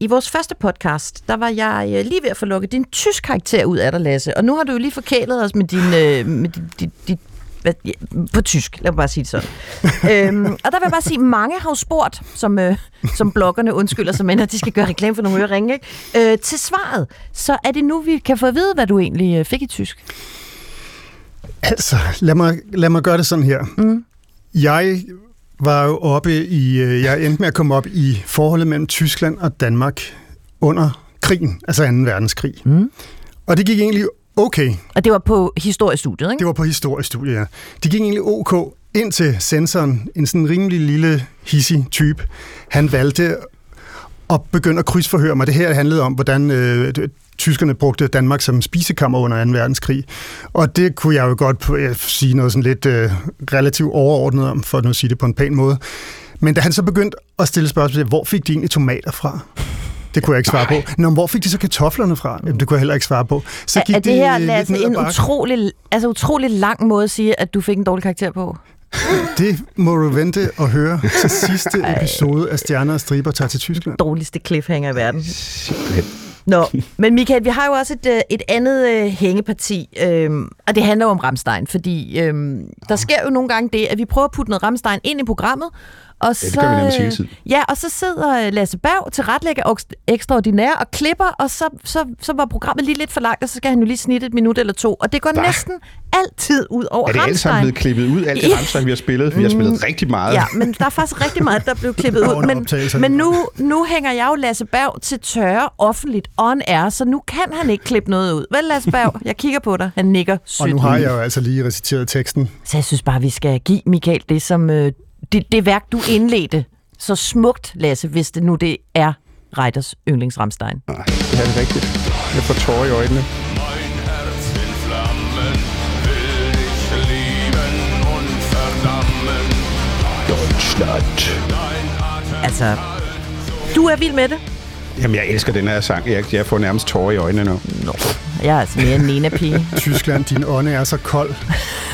i vores første podcast, der var jeg øh, lige ved at få lukket din tysk karakter ud af dig, Lasse. Og nu har du jo lige forkælet os med din, øh, med din, din, din hvad, ja, på tysk, lad mig bare sige det sådan. *laughs* øhm, og der vil jeg bare sige, mange har jo spurgt, som, øh, som bloggerne undskylder sig med, at de skal gøre reklame for nogle øreringe, ikke? Øh, til svaret. Så er det nu, vi kan få at vide, hvad du egentlig øh, fik i tysk? Altså, lad mig, lad mig gøre det sådan her. Mm. Jeg var jo oppe i, øh, jeg endte med at komme op i forholdet mellem Tyskland og Danmark under krigen, altså 2. verdenskrig. Mm. Og det gik egentlig okay. Og det var på historiestudiet, ikke? Det var på historiestudiet, ja. Det gik egentlig ok, indtil sensoren, en sådan rimelig lille, hissig type, han valgte at begynde at krydsforhøre mig. Det her handlede om, hvordan øh, tyskerne brugte Danmark som spisekammer under 2. verdenskrig. Og det kunne jeg jo godt øh, sige noget sådan lidt øh, relativt overordnet om, for at nu sige det på en pæn måde. Men da han så begyndte at stille spørgsmål, hvor fik de egentlig tomater fra? Det kunne jeg ikke svare på. Nå, men hvor fik de så kartoflerne fra? Jamen, det kunne jeg heller ikke svare på. Så er, er det her, lidt Lasse, en utrolig, altså utrolig lang måde at sige, at du fik en dårlig karakter på? Det må du vente og høre til sidste episode af Stjerner og Striber tager til Tyskland. Dårligste cliffhanger i verden. Nå, men Michael, vi har jo også et, øh, et andet øh, hængeparti, øh, og det handler jo om Ramstein, fordi øh, der sker jo nogle gange det, at vi prøver at putte noget Ramstein ind i programmet, og Ja, så, det gør vi nærmest hele tiden. Ja, og så sidder øh, Lasse Berg til retlægger ekstraordinær og klipper, og så, så, så var programmet lige lidt for langt, og så skal han jo lige snitte et minut eller to, og det går Hva? næsten altid ud over Er det alt sammen blevet klippet ud, alt det *laughs* Ja. Rammstein, vi har spillet? Vi har spillet rigtig meget. Ja, men der er faktisk rigtig meget, der er blevet klippet *laughs* ud. Men, men nu, nu hænger jeg jo Lasse Berg til tørre offentligt on air, så nu kan han ikke klippe noget ud. Vel, Lasse Berg? Jeg kigger på dig. Han nikker sødt. Og nu har jeg jo altså lige reciteret teksten. Så jeg synes bare, vi skal give Michael det, som, øh, det, det værk, du indledte så smukt, Lasse, hvis det nu det er Reiters yndlingsramstein. Det er det rigtigt. Jeg får tårer i øjnene. Deutschland. Altså, du er vild med det. Jamen, jeg elsker den her sang. Jeg, jeg får nærmest tårer i øjnene nu. Nå. Jeg er altså mere en Nena-pige. *laughs* Tyskland, din ånde er så kold.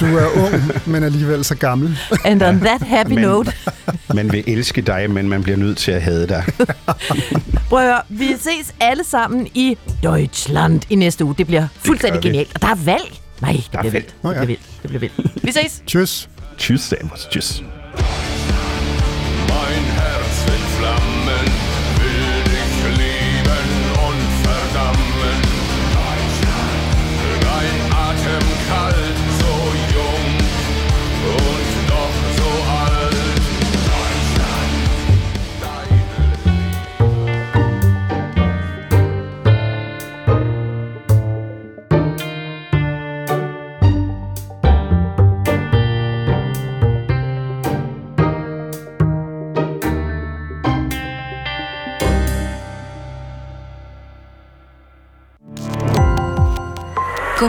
Du er ung, men alligevel så gammel. And on that happy Men- note. *laughs* Man vil elske dig, men man bliver nødt til at hade dig. *laughs* Prøv at høre, vi ses alle sammen i Deutschland i næste uge. Det bliver fuldstændig vi. genialt. Og der er valg. Nej, det Der er bliver valg. vildt. Nå Det bliver vildt. Det bliver vildt. Vi ses. Tschüss. Tschüss, Servus, Tschüss.